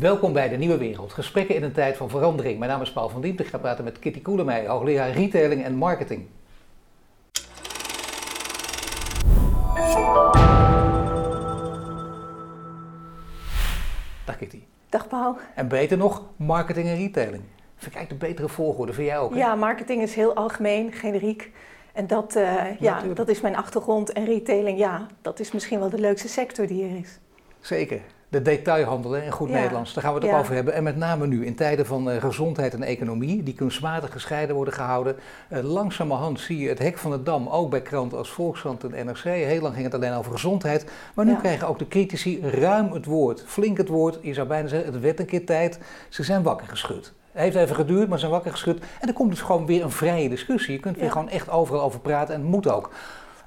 Welkom bij de Nieuwe Wereld. Gesprekken in een tijd van verandering. Mijn naam is Paul van Diemt. Ik ga praten met Kitty Koelemeijer, hoogleraar retailing en marketing. Dag Kitty. Dag Paul. En beter nog, marketing en retailing. Vind ik de betere volgorde, vind jij ook? hè? Ja, marketing is heel algemeen, generiek. En dat, eh, ja, dat is mijn achtergrond. En retailing, ja, dat is misschien wel de leukste sector die er is. Zeker. De detailhandel hè, in goed Ja. Nederlands, daar gaan we het ook over hebben. En met name nu, in tijden van eh, gezondheid en economie, die kunstmatig gescheiden worden gehouden. Eh, langzamerhand zie je het hek van de dam, ook bij kranten als Volkskrant en NRC. Heel lang ging het alleen over gezondheid. Maar nu Ja. krijgen ook de critici ruim het woord. Flink het woord, je zou bijna zeggen, het werd een keer tijd. Ze zijn wakker geschud. Het heeft even geduurd, maar ze zijn wakker geschud. En er komt dus gewoon weer een vrije discussie. Je kunt weer gewoon echt overal over praten en het moet ook.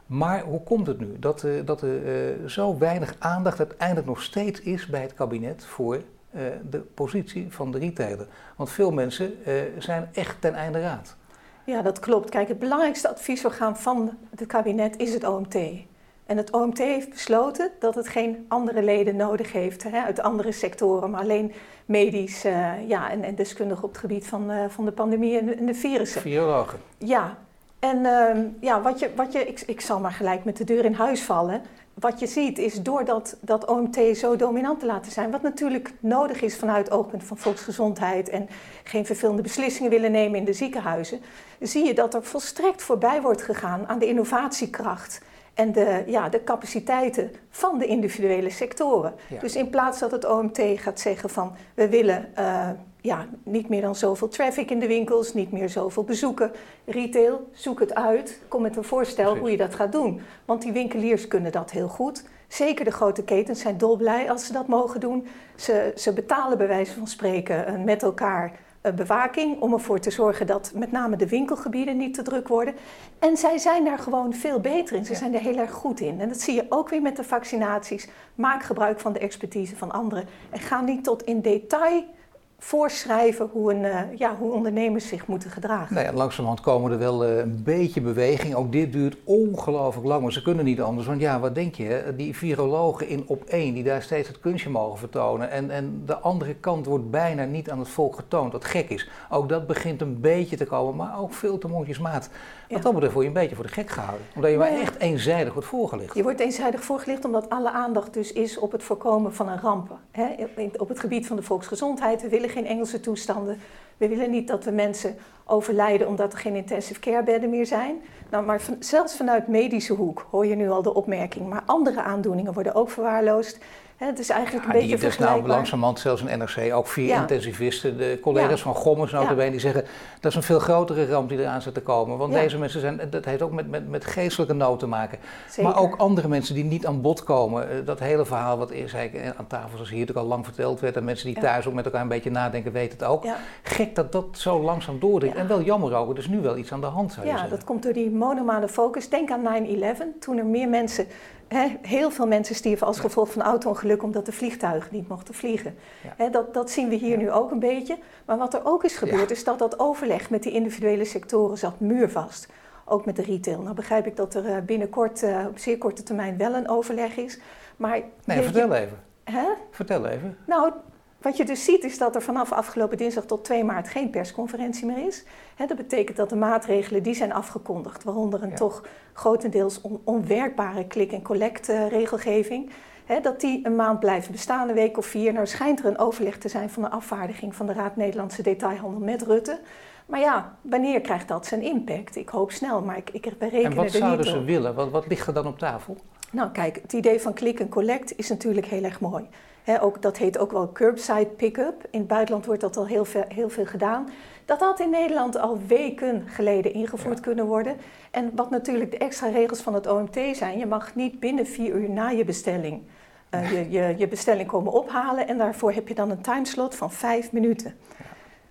Maar hoe komt het nu dat, eh, dat er eh, zo weinig aandacht uiteindelijk nog steeds is bij het kabinet voor eh, de positie van de retailer? Want veel mensen zijn echt ten einde raad. Ja, dat klopt. Kijk, het belangrijkste adviesorgaan van het kabinet is het OMT. En het OMT heeft besloten dat het geen andere leden nodig heeft hè, uit andere sectoren, maar alleen medisch ja, en, en deskundig op het gebied van, van de pandemie en de, en de virussen. Virologen. Ja, en ehm, ja, wat je, wat je, ik, ik zal maar gelijk met de deur in huis vallen. Wat je ziet is door dat, OMT zo dominant te laten zijn, wat natuurlijk nodig is vanuit het oogpunt van volksgezondheid en geen vervelende beslissingen willen nemen in de ziekenhuizen, zie je dat er volstrekt voorbij wordt gegaan aan de innovatiekracht en de, ja, de capaciteiten van de individuele sectoren. Ja. Dus in plaats dat het OMT gaat zeggen van we willen eh, ja, niet meer dan zoveel traffic in de winkels, niet meer zoveel bezoeken. Retail, zoek het uit. Kom met een voorstel Precies. hoe je dat gaat doen. Want die winkeliers kunnen dat heel goed. Zeker de grote ketens zijn dolblij als ze dat mogen doen. Ze, ze betalen bij wijze van spreken eh, met elkaar eh, bewaking om ervoor te zorgen dat met name de winkelgebieden niet te druk worden. En zij zijn daar gewoon veel beter in. Ze Ja. zijn er heel erg goed in. En dat zie je ook weer met de vaccinaties. Maak gebruik van de expertise van anderen. En ga niet tot in detail voorschrijven hoe, een, eh, ja, hoe ondernemers zich moeten gedragen. Nou ja, langzamerhand komen er wel eh, een beetje beweging. Ook dit duurt ongelooflijk lang, maar ze kunnen niet anders. Want ja, wat denk je? Die virologen in op één, die daar steeds het kunstje mogen vertonen. En, en de andere kant wordt bijna niet aan het volk getoond, wat gek is. Ook dat begint een beetje te komen, maar ook veel te mondjesmaat. Wat dat betreft word je een beetje voor de gek gehouden. Omdat je maar echt eenzijdig wordt voorgelicht. Je wordt eenzijdig voorgelicht omdat alle aandacht dus is op het voorkomen van een ramp. Op het gebied van de volksgezondheid. We willen geen Engelse toestanden. We willen niet dat we mensen overlijden omdat er geen intensive care bedden meer zijn. Nou, maar van- zelfs vanuit medische hoek hoor je nu al de opmerking. Maar andere aandoeningen worden ook verwaarloosd. Het is eigenlijk Ja, een beetje die, is nou langzamerhand zelfs een NRC, ook vier Ja. intensivisten, de collega's Ja. van Gommers notabene, Ja. die zeggen dat is een veel grotere ramp die eraan zit te komen. Want Ja. deze mensen zijn, dat heeft ook met, met, met geestelijke nood te maken. Zeker. Maar ook andere mensen die niet aan bod komen. Eh, Dat hele verhaal wat eerst eh, aan tafel, zoals hier natuurlijk al lang verteld werd, en mensen die Ja. thuis ook met elkaar een beetje nadenken, weten het ook. Ja. Gek dat dat zo langzaam doordringt. Ja. En wel jammer ook, er is nu wel iets aan de hand zou je Ja, zeggen. dat komt door die monomane focus. Denk aan 9-11, toen er meer mensen, heel veel mensen stierven als gevolg van auto-ongeluk omdat de vliegtuigen niet mochten vliegen. Ja. Dat, dat zien we hier nu ook een beetje. Maar wat er ook is gebeurd, is dat dat overleg met die individuele sectoren zat muurvast. Ook met de retail. Nou begrijp ik dat er eh, binnenkort, eh, op zeer korte termijn, wel een overleg is. Maar Nee, je- vertel even. Hè? Vertel even. Nou, wat je dus ziet is dat er vanaf afgelopen dinsdag tot 2 maart geen persconferentie meer is. Dat betekent dat de maatregelen die zijn afgekondigd, waaronder een Ja. toch grotendeels on- onwerkbare klik- en collect eh, dat die een maand blijven bestaan, een week of vier. Nou schijnt er een overleg te zijn van de afvaardiging van de Raad Nederlandse Detailhandel met Rutte. Maar ja, wanneer krijgt dat zijn impact? Ik hoop snel, maar ik, ik, wij rekenen En wat er niet zouden ze op. willen? Wat, wat ligt er dan op tafel? Nou kijk, het idee van click en collect is natuurlijk heel erg mooi. Ook, dat heet ook wel curbside pick-up. In het buitenland wordt dat al heel veel, heel veel gedaan. Dat had in Nederland al weken geleden ingevoerd Ja. kunnen worden. En wat natuurlijk de extra regels van het OMT zijn, je mag niet binnen vier uur na je bestelling eh, je, je, je bestelling komen ophalen. En daarvoor heb je dan een timeslot van vijf minuten.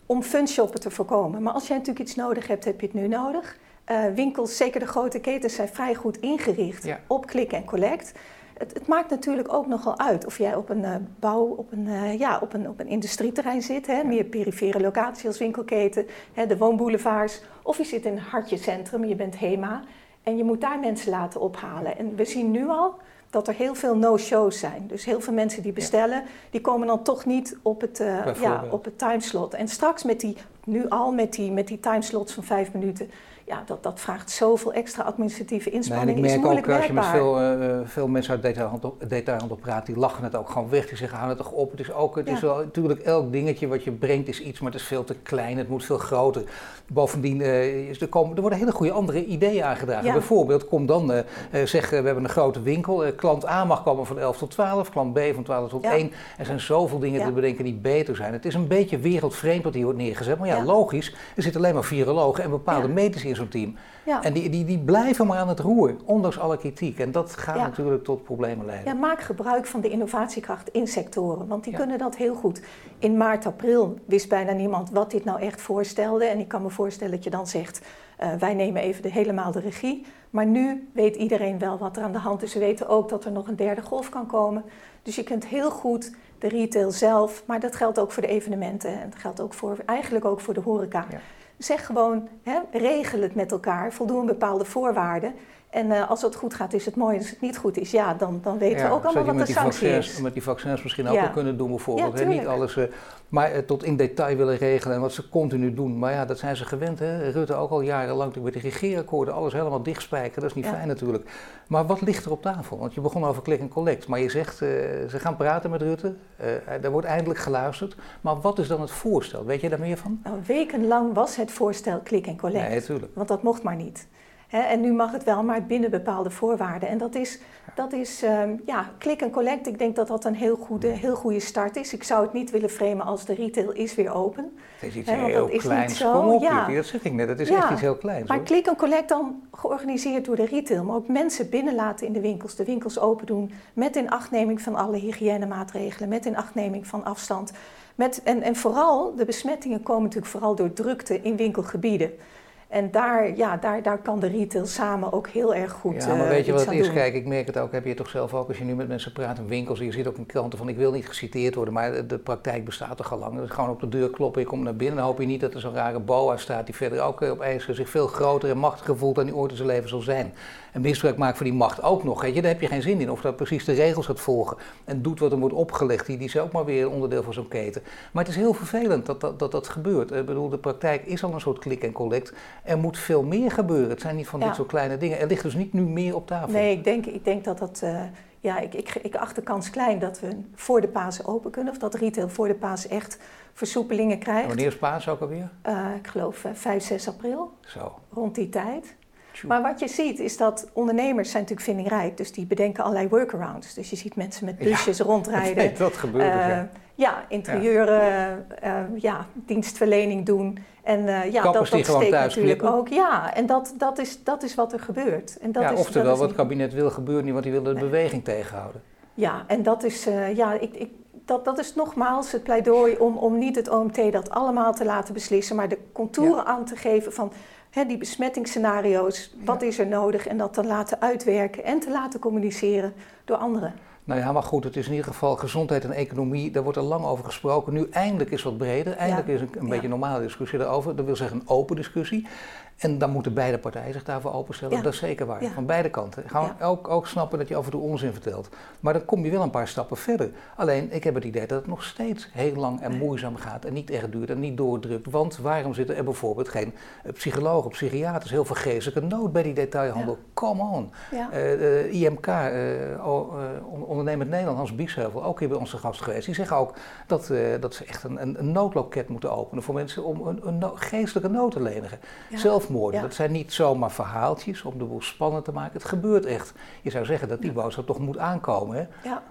Om funshoppen te voorkomen. Maar als jij natuurlijk iets nodig hebt, heb je het nu nodig. Eh, winkels, zeker de grote ketens, zijn vrij goed ingericht Ja. op click en collect. Het, het maakt natuurlijk ook nogal uit of jij op een eh, bouw, op een, eh, ja, op een, op een industrieterrein zit, hè, meer perifere locatie als winkelketen, hè, de woonboulevards, of je zit in een hartje centrum, je bent HEMA en je moet daar mensen laten ophalen. En we zien nu al dat er heel veel no-shows zijn. Dus heel veel mensen die bestellen, die komen dan toch niet op het, ja, op het timeslot. En straks met die, nu al met die, met die timeslots van vijf minuten, ja, dat, dat vraagt zoveel extra administratieve inspanning. Nee, ik merk ook als je met veel, uh, veel mensen uit detailhandel, detailhandel praat, die lachen het ook gewoon weg. Die zeggen, hou het toch op. Het is ook, het is wel, natuurlijk elk dingetje wat je brengt is iets, maar het is veel te klein. Het moet veel groter. Bovendien, uh, is er, komen, er worden hele goede andere ideeën aangedragen. Bijvoorbeeld, kom dan, uh, zeg, we hebben een grote winkel. klant A mag komen van 11 tot 12, klant B van 12 tot 1. Er zijn zoveel dingen te bedenken die beter zijn. Het is een beetje wereldvreemd wat hier wordt neergezet. Maar ja, logisch, er zitten alleen maar virologen en bepaalde meters in zo'n team. Ja. En die, die, die blijven maar aan het roer, ondanks alle kritiek. En dat gaat natuurlijk tot problemen leiden. Ja, maak gebruik van de innovatiekracht in sectoren, want die kunnen dat heel goed. In maart, april wist bijna niemand wat dit nou echt voorstelde. En ik kan me voorstellen dat je dan zegt, uh, wij nemen even de, helemaal de regie. Maar nu weet iedereen wel wat er aan de hand is. We weten ook dat er nog een derde golf kan komen. Dus je kunt heel goed de retail zelf, maar dat geldt ook voor de evenementen. En dat geldt ook voor, eigenlijk ook voor de horeca. Zeg gewoon, hè, regel het met elkaar, voldoen bepaalde voorwaarden. En uh, als het goed gaat, is het mooi. Als het niet goed is, ja, dan, dan weten we ook allemaal wat de sanctie is. Met die vaccins misschien ook wel kunnen doen bijvoorbeeld. Ja, niet alles, uh, maar uh, tot in detail willen regelen en wat ze continu doen. Maar ja, dat zijn ze gewend. Hè? Rutte ook al jarenlang met de regeerakkoorden alles helemaal dichtspijken. Dat is niet fijn natuurlijk. Maar wat ligt er op tafel? Want je begon over click en collect. Maar je zegt, ze gaan praten met Rutte. er wordt eindelijk geluisterd. Maar wat is dan het voorstel? Weet je daar meer van? Nou, wekenlang was het voorstel click en collect. Nee, natuurlijk. Want dat mocht maar niet en nu mag het wel, maar binnen bepaalde voorwaarden. En dat is, dat is um, ja, click en collect. Ik denk dat dat een heel goede, heel goede start is. Ik zou het niet willen framen als de retail is weer open. Het is iets heel kleins. Kom op, ja. dat zeg ik net. Het is echt iets heel kleins. Maar click en collect dan georganiseerd door de retail. Maar ook mensen binnenlaten in de winkels. De winkels open doen. Met inachtneming van alle hygiënemaatregelen. Met inachtneming van afstand. Met, en, en vooral, de besmettingen komen natuurlijk vooral door drukte in winkelgebieden. En daar, ja, daar, daar kan de retail samen ook heel erg goed. Ja, maar weet je wat het is? Kijk, ik merk het ook, heb je toch zelf ook, als je nu met mensen praat in winkels, je ziet ook in kranten van ik wil niet geciteerd worden, maar de praktijk bestaat toch al lang. Dus gewoon op de deur kloppen, je komt naar binnen, dan hoop je niet dat er zo'n rare boa staat die verder ook opeens zich veel groter en machtiger voelt dan die ooit in zijn leven zal zijn en misbruik maakt van die macht ook nog. Weet je, daar heb je geen zin in. Of dat precies de regels gaat volgen en doet wat er wordt opgelegd. Die, die is ook maar weer onderdeel van zo'n keten. Maar het is heel vervelend dat dat, dat, dat gebeurt. Ik bedoel, de praktijk is al een soort klik en collect. Er moet veel meer gebeuren. Het zijn niet van dit soort kleine dingen. Er ligt dus niet nu meer op tafel. Nee, ik denk, ik denk dat dat. Uh, ja, ik, ik, ik acht de kans klein dat we voor de Pasen open kunnen. Of dat retail voor de Pasen echt versoepelingen krijgt. wanneer is Pasen ook alweer? Uh, ik geloof uh, 5, 6 april. Zo. Rond die tijd. Maar wat je ziet is dat ondernemers zijn natuurlijk vindingrijk, dus die bedenken allerlei workarounds. Dus je ziet mensen met busjes rondrijden. Nee, dat gebeurt. Uh, ja. ja, interieuren, ja. Ja. dienstverlening doen. En uh, ja, dat, dat steekt natuurlijk ook. Ja, en dat, dat, is, dat is wat er gebeurt. En dat ja, is, oftewel, dat wat het kabinet wil gebeurt niet, want die wil de beweging tegenhouden. Ja, en dat is, ja, ik, ik, dat, dat is nogmaals het pleidooi om, om niet het OMT dat allemaal te laten beslissen, maar de contouren aan te geven van die besmettingsscenario's, wat is er nodig en dat te laten uitwerken en te laten communiceren door anderen. Nou ja, maar goed, het is in ieder geval gezondheid en economie, daar wordt er lang over gesproken. Nu eindelijk is wat breder, eindelijk is een, een beetje een normale discussie daarover. Dat wil zeggen een open discussie. En dan moeten beide partijen zich daarvoor openstellen. Dat is zeker waar. Van beide kanten. Gewoon ook, ook snappen dat je af en toe onzin vertelt. Maar dan kom je wel een paar stappen verder. Alleen, ik heb het idee dat het nog steeds heel lang en moeizaam gaat. En niet echt duurt en niet doordrukt. Want waarom zitten er bijvoorbeeld geen uh, psychologen, psychiaters, heel veel geestelijke nood bij die detailhandel? Come on. Uh, IMK, Ondernemend Nederland, Hans Biesheuvel, ook hier bij onze gast geweest. Die zeggen ook dat, dat ze echt een, een, noodloket moeten openen voor mensen om een, een geestelijke nood te lenigen. Zelf dat zijn niet zomaar verhaaltjes om de boel spannend te maken. Het gebeurt echt. Je zou zeggen dat die boodschap toch moet aankomen. Hè? Ja.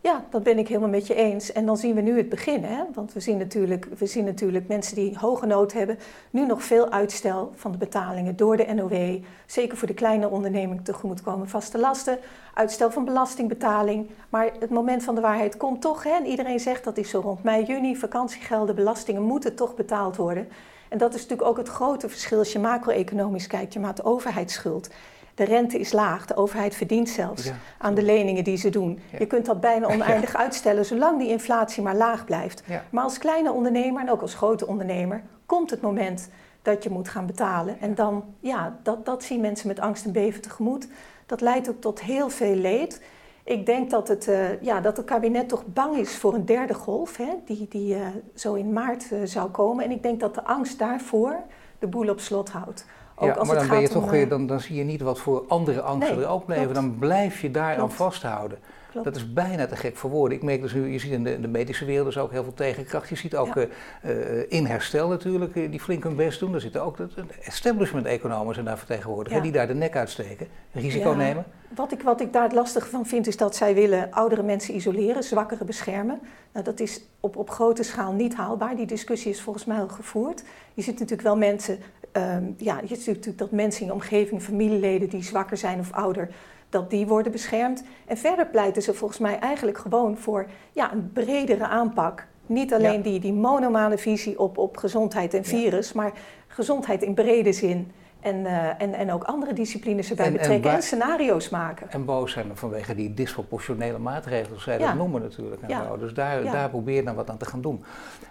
Ja, dat ben ik helemaal met je eens. En dan zien we nu het begin. Hè? Want we zien, natuurlijk, we zien natuurlijk mensen die hoge nood hebben. Nu nog veel uitstel van de betalingen door de NOW. Zeker voor de kleine onderneming tegemoetkomen vaste lasten. Uitstel van belastingbetaling. Maar het moment van de waarheid komt toch. Hè? En iedereen zegt dat is zo rond mei, juni. Vakantiegelden, belastingen moeten toch betaald worden. En dat is natuurlijk ook het grote verschil als je macro-economisch kijkt. Je maakt overheidsschuld. De rente is laag, de overheid verdient zelfs aan de leningen die ze doen. Je kunt dat bijna oneindig uitstellen, zolang die inflatie maar laag blijft. Maar als kleine ondernemer en ook als grote ondernemer komt het moment dat je moet gaan betalen. En dan, ja, dat, dat zien mensen met angst en beven tegemoet. Dat leidt ook tot heel veel leed. Ik denk dat het, uh, ja, dat het kabinet toch bang is voor een derde golf, hè, die, die uh, zo in maart uh, zou komen. En ik denk dat de angst daarvoor de boel op slot houdt. Ook ja, als maar dan, ben je toch weer, dan, dan zie je niet wat voor andere angsten nee, er ook leven. Dan blijf je daar aan vasthouden. Klopt. Dat is bijna te gek voor woorden. Ik merk dus nu, je ziet in de, de medische wereld dus ook heel veel tegenkracht. Je ziet ook ja. uh, in herstel natuurlijk, uh, die flink hun best doen. Er zitten ook establishment-economen zijn daar vertegenwoordigd, ja. die daar de nek uitsteken, risico nemen. Wat ik, wat ik daar het lastige van vind, is dat zij willen oudere mensen isoleren, zwakkeren beschermen. Nou, dat is op, op grote schaal niet haalbaar. Die discussie is volgens mij al gevoerd. Je ziet natuurlijk wel mensen, um, ja, je ziet natuurlijk dat mensen in je omgeving, familieleden die zwakker zijn of ouder, dat die worden beschermd. En verder pleiten ze volgens mij eigenlijk gewoon voor ja, een bredere aanpak. Niet alleen ja. die, die monomane visie op, op gezondheid en virus, ja. maar gezondheid in brede zin. En, uh, en, en ook andere disciplines erbij en, betrekken en, en, scenario's maken. En boos zijn vanwege die disproportionele maatregelen, zij ja. dat noemen natuurlijk. En ja. Dus daar, ja. daar probeer je dan wat aan te gaan doen.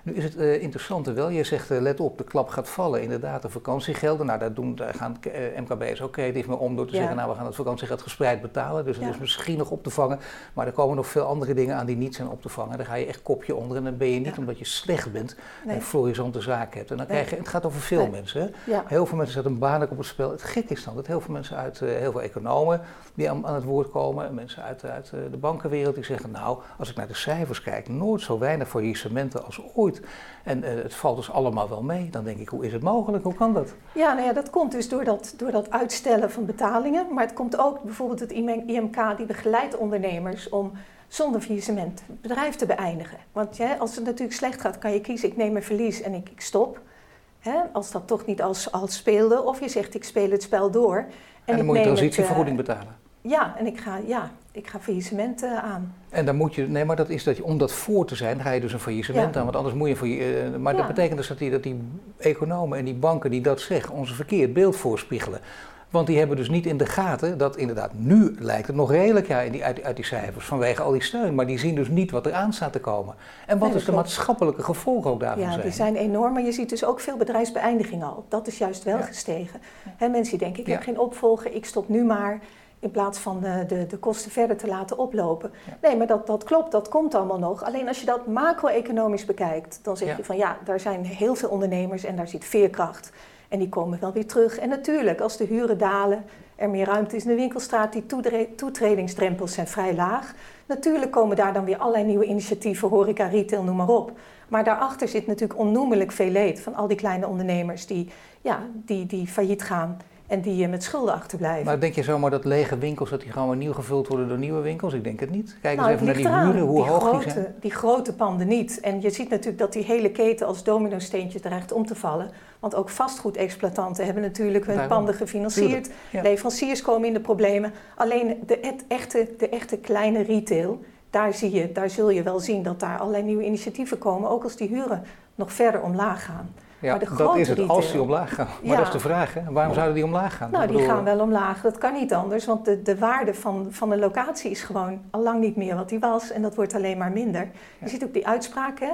Nu is het uh, interessante wel, je zegt uh, let op, de klap gaat vallen. Inderdaad, de vakantiegelden, nou daar, doen, daar gaan MKB's ook creatief mee om door te zeggen, nou we gaan het vakantiegeld gespreid betalen. Dus het is misschien nog op te vangen, maar er komen nog veel andere dingen aan die niet zijn op te vangen. Daar ga je echt kopje onder en dan ben je niet omdat je slecht bent nee. en florisante zaken hebt. En dan krijg je, het gaat over veel nee. mensen. Hè? Heel veel mensen zetten een baan op het spel. Het gek is dan dat heel veel mensen uit, uh, heel veel economen die aan, aan, het woord komen, mensen uit, uit uh, de bankenwereld die zeggen, nou, als ik naar de cijfers kijk, nooit zo weinig faillissementen als ooit. En uh, het valt dus allemaal wel mee. Dan denk ik, hoe is het mogelijk? Hoe kan dat? Ja, nou ja, dat komt dus door dat, door dat uitstellen van betalingen. Maar het komt ook bijvoorbeeld het IMK, die begeleidt ondernemers om zonder faillissement het bedrijf te beëindigen. Want als het natuurlijk slecht gaat, kan je kiezen, ik neem een verlies en ik, ik stop. Hè, als dat toch niet als, als speelde. Of je zegt, ik speel het spel door. En, en dan ik moet je transitievergoeding uh, betalen. Ja, en ik ga, ja, ik ga faillissement uh, aan. En dan moet je, nee, maar dat is dat je, om dat voor te zijn, ga je dus een faillissement ja. aan. Want anders moet je, uh, maar ja. dat betekent dus dat die, dat die economen en die banken die dat zeggen, ons een verkeerd beeld voorspiegelen. Want die hebben dus niet in de gaten dat inderdaad, nu lijkt het nog redelijk ja, in die, uit, uit die cijfers vanwege al die steun. Maar die zien dus niet wat er aan staat te komen. En wat nee, is de maatschappelijke gevolgen ook daarvan ja, zijn? die zijn enorm. Maar je ziet dus ook veel bedrijfsbeëindigingen al. Dat is juist wel ja. gestegen. He, mensen die denken, ik heb geen opvolger, ik stop nu maar. In plaats van de, de, de kosten verder te laten oplopen. Nee, maar dat, dat klopt, dat komt allemaal nog. Alleen als je dat macro-economisch bekijkt, dan zeg je van ja, daar zijn heel veel ondernemers en daar zit veerkracht. En die komen wel weer terug. En natuurlijk, als de huren dalen, er meer ruimte is in de winkelstraat, die toetredingsdrempels zijn vrij laag. Natuurlijk komen daar dan weer allerlei nieuwe initiatieven, horeca, retail, noem maar op. Maar daarachter zit natuurlijk onnoemelijk veel leed van al die kleine ondernemers die, ja, die, die failliet gaan en die met schulden achterblijven. Maar denk je zomaar dat lege winkels, dat die gewoon weer nieuw gevuld worden door nieuwe winkels? Ik denk het niet. Kijk nou, eens even naar die huren, hoe die hoog grote, die zijn. Die grote panden niet. En je ziet natuurlijk dat die hele keten als domino-steentje dreigt om te vallen. Want ook vastgoedexploitanten hebben natuurlijk hun Daarom. panden gefinancierd. Ja. Leveranciers komen in de problemen. Alleen de, het echte, de echte kleine retail, daar, zie je, daar zul je wel zien dat daar allerlei nieuwe initiatieven komen. Ook als die huren nog verder omlaag gaan. Ja, dat is het, retail, als die omlaag gaan. Maar ja. dat is de vraag, hè? waarom zouden die omlaag gaan? Nou, die gaan wel omlaag. Dat kan niet anders, want de, de waarde van, van een locatie is gewoon al lang niet meer wat die was. En dat wordt alleen maar minder. Ja. Je ziet ook die uitspraken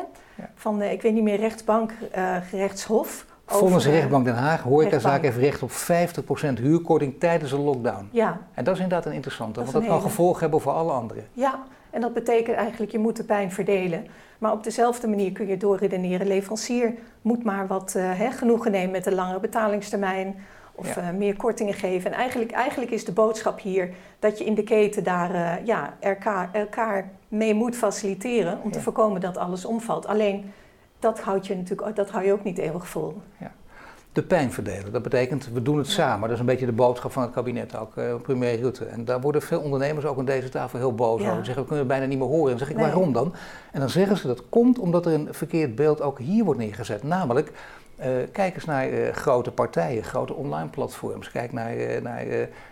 van, uh, ik weet niet meer, rechtbank, uh, gerechtshof. Volgens de rechtbank Den Haag, horecazaak heeft recht op 50% huurkorting tijdens een lockdown. Ja. En dat is inderdaad een interessante, dat want dat kan gevolgen hebben voor alle anderen. Ja, en dat betekent eigenlijk, je moet de pijn verdelen. Maar op dezelfde manier kun je doorredeneren. Leverancier moet maar wat uh, he, genoegen nemen met een langere betalingstermijn. Of ja. uh, meer kortingen geven. En eigenlijk, eigenlijk is de boodschap hier dat je in de keten daar uh, ja, elkaar, elkaar mee moet faciliteren. Om ja. te voorkomen dat alles omvalt. Alleen dat houd je natuurlijk dat hou je ook niet eeuwig vol. Ja. De pijn verdelen, dat betekent we doen het samen. Dat is een beetje de boodschap van het kabinet ook, uh, premier Rutte. En daar worden veel ondernemers ook aan deze tafel heel boos over. Ze zeggen we kunnen het bijna niet meer horen. En dan zeg ik nee. waarom dan? En dan zeggen ze dat komt omdat er een verkeerd beeld ook hier wordt neergezet. Namelijk, uh, kijk eens naar uh, grote partijen, grote online platforms. Kijk naar, uh, naar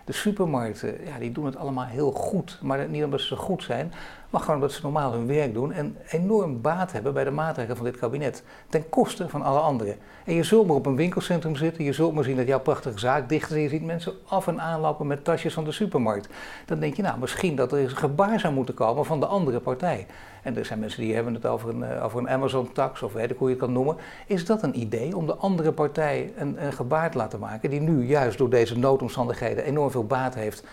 de supermarkten. Ja, die doen het allemaal heel goed. Maar niet omdat ze goed zijn, maar gewoon omdat ze normaal hun werk doen en enorm baat hebben bij de maatregelen van dit kabinet. Ten koste van alle anderen. En je zult maar op een winkelcentrum zitten, je zult maar zien dat jouw prachtige zaak dicht is en je ziet mensen af en aanlopen met tasjes van de supermarkt. Dan denk je, nou, misschien dat er een gebaar zou moeten komen van de andere partij. En er zijn mensen die hebben het over een, over een Amazon-tax of weet ik hoe je het kan noemen. Is dat een idee om de andere partij een, een gebaar te laten maken die nu juist door deze noodomstandigheden enorm veel baat heeft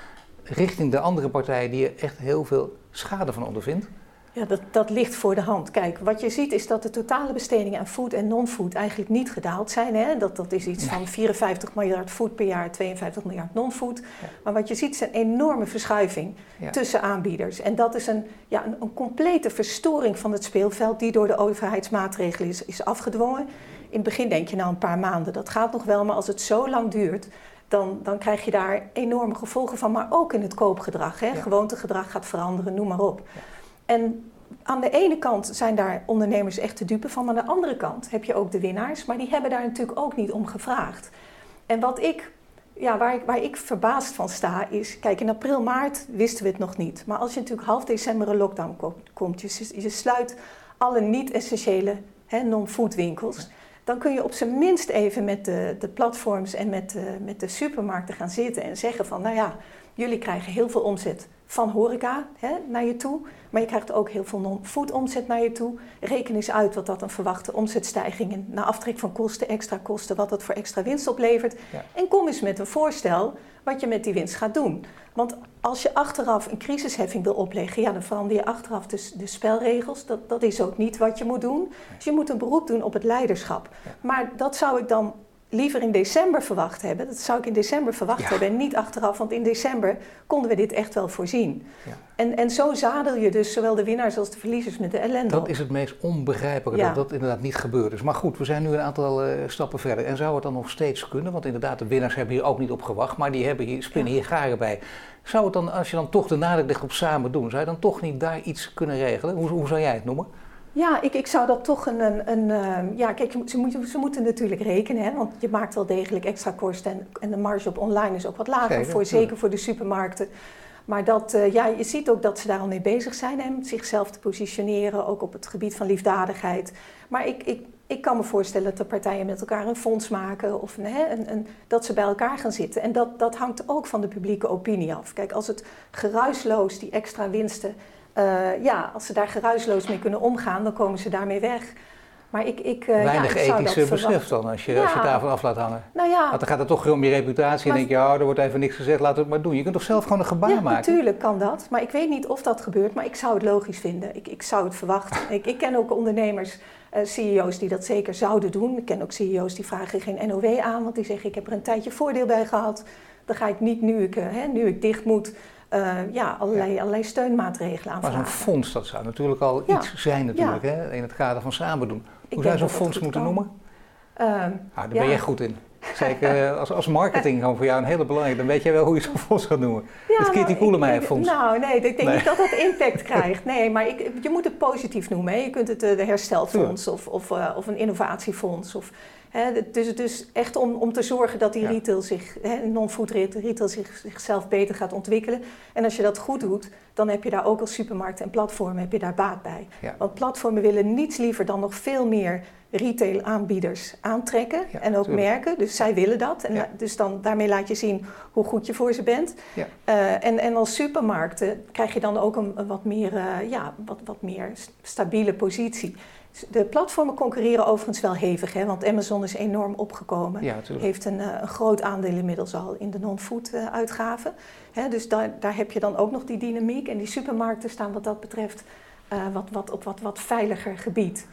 richting de andere partijen die echt heel veel schade van ondervindt? Ja, dat, dat ligt voor de hand. Kijk, wat je ziet is dat de totale bestedingen aan food en non-food eigenlijk niet gedaald zijn. Hè? Dat, dat is iets van 54 miljard food per jaar, 52 miljard non-food. Maar wat je ziet is een enorme verschuiving tussen aanbieders. En dat is een, ja, een, een, complete verstoring van het speelveld die door de overheidsmaatregelen is, is afgedwongen. In het begin denk je nou een paar maanden, dat gaat nog wel, maar als het zo lang duurt, dan, dan krijg je daar enorme gevolgen van. Maar ook in het koopgedrag. Hè? Gewoontegedrag gaat veranderen, noem maar op. En aan de ene kant zijn daar ondernemers echt te dupe van, maar aan de andere kant heb je ook de winnaars, maar die hebben daar natuurlijk ook niet om gevraagd. En wat ik, ja, waar, ik, waar ik verbaasd van sta is, kijk, in april, maart wisten we het nog niet. Maar als je natuurlijk half december een lockdown komt, je, je sluit alle niet-essentiële non-food winkels, dan kun je op zijn minst even met de, de platforms en met de, met de supermarkten gaan zitten en zeggen van, nou ja, jullie krijgen heel veel omzet van horeca hè, naar je toe. Maar je krijgt ook heel veel non-food omzet naar je toe. Reken eens uit wat dat een verwachte omzetstijging en na aftrek van kosten, extra kosten, wat dat voor extra winst oplevert. En kom eens met een voorstel wat je met die winst gaat doen. Want als je achteraf een crisisheffing wil opleggen, ja, dan verander je achteraf dus de spelregels. Dat, dat is ook niet wat je moet doen. Dus je moet een beroep doen op het leiderschap. Maar dat zou ik dan liever in december verwacht hebben. Dat zou ik in december verwacht hebben en niet achteraf, want in december konden we dit echt wel voorzien. Ja. En, en zo zadel je dus zowel de winnaars als de verliezers met de ellende. Dat is het meest onbegrijpelijke, dat dat inderdaad niet gebeurd is. Maar goed, we zijn nu een aantal uh, stappen verder. En zou het dan nog steeds kunnen? Want inderdaad, de winnaars hebben hier ook niet op gewacht, maar die hebben hier, spinnen hier garen bij. Zou het dan, als je dan toch de nadruk legt op samen doen, zou je dan toch niet daar iets kunnen regelen? Hoe, hoe zou jij het noemen? Ja, ik, ik zou dat toch een. een, een ehm, ja, kijk, ze, moeten, ze moeten natuurlijk rekenen, hè, want je maakt wel degelijk extra kosten. En, en de marge op online is ook wat lager, zeker, voor, zeker voor de supermarkten. Maar dat, uh, ja, je ziet ook dat ze daar al mee bezig zijn, hè, zichzelf te positioneren, ook op het gebied van liefdadigheid. Maar ik, ik, ik kan me voorstellen dat de partijen met elkaar een fonds maken of hè, een, een, dat ze bij elkaar gaan zitten. En dat, dat hangt ook van de publieke opinie af. Kijk, als het geruisloos die extra winsten uh, ja, als ze daar geruisloos mee kunnen omgaan, dan komen ze daarmee weg. Maar ik, ik, uh, Weinig ja, ik ethische besef dan, als je, als je daarvan af laat hangen. Nou ja, Want dan gaat het toch om je reputatie en denk je, ja, er wordt even niks gezegd, laat het maar doen. Je kunt toch zelf gewoon een gebaar ja, maken? natuurlijk kan dat. Maar ik weet niet of dat gebeurt, maar ik zou het logisch vinden. Ik, ik zou het verwachten. ik, ik ken ook ondernemers, uh, CEO's die dat zeker zouden doen. Ik ken ook CEO's die vragen geen NOW aan, want die zeggen, ik heb er een tijdje voordeel bij gehad. Dan ga ik niet, nu ik, hè, nu ik dicht moet, uh, ja, allerlei, allerlei steunmaatregelen aanvragen. Maar zo'n fonds, dat zou natuurlijk al iets zijn natuurlijk, hè, in het kader van samen doen. Hoe zou je zo'n fonds moeten noemen? Uh, ah, daar ben jij goed in. Zeker eh, als, als marketing gewoon voor jou een hele belangrijke, dan weet jij wel hoe je zo'n fonds gaat noemen. Ja, het Kitty nou, Koelemeijer fonds. Nou nee, ik denk niet dat dat impact krijgt. Nee, maar ik, je moet het positief noemen. Hè. Je kunt het de herstelfonds of, of, uh, of een innovatiefonds of dus, dus echt om, om te zorgen dat die retail zich, non-food retail zich, zichzelf beter gaat ontwikkelen. En als je dat goed doet, dan heb je daar ook als supermarkten en platformen heb je daar baat bij. Want platformen willen niets liever dan nog veel meer retail aanbieders aantrekken en ook merken. Dus zij willen dat. En dus dan, daarmee laat je zien hoe goed je voor ze bent. Uh, en, en als supermarkten krijg je dan ook een, een wat, meer, uh, ja, wat, wat meer stabiele positie. De platformen concurreren overigens wel hevig, hè, want Amazon is enorm opgekomen. Ja, heeft een, eh, een, groot aandeel inmiddels al in de non-food uh, uitgaven. Hè, dus daar, daar heb je dan ook nog die dynamiek. En die supermarkten staan wat dat betreft uh, wat, wat, op wat, wat veiliger gebied.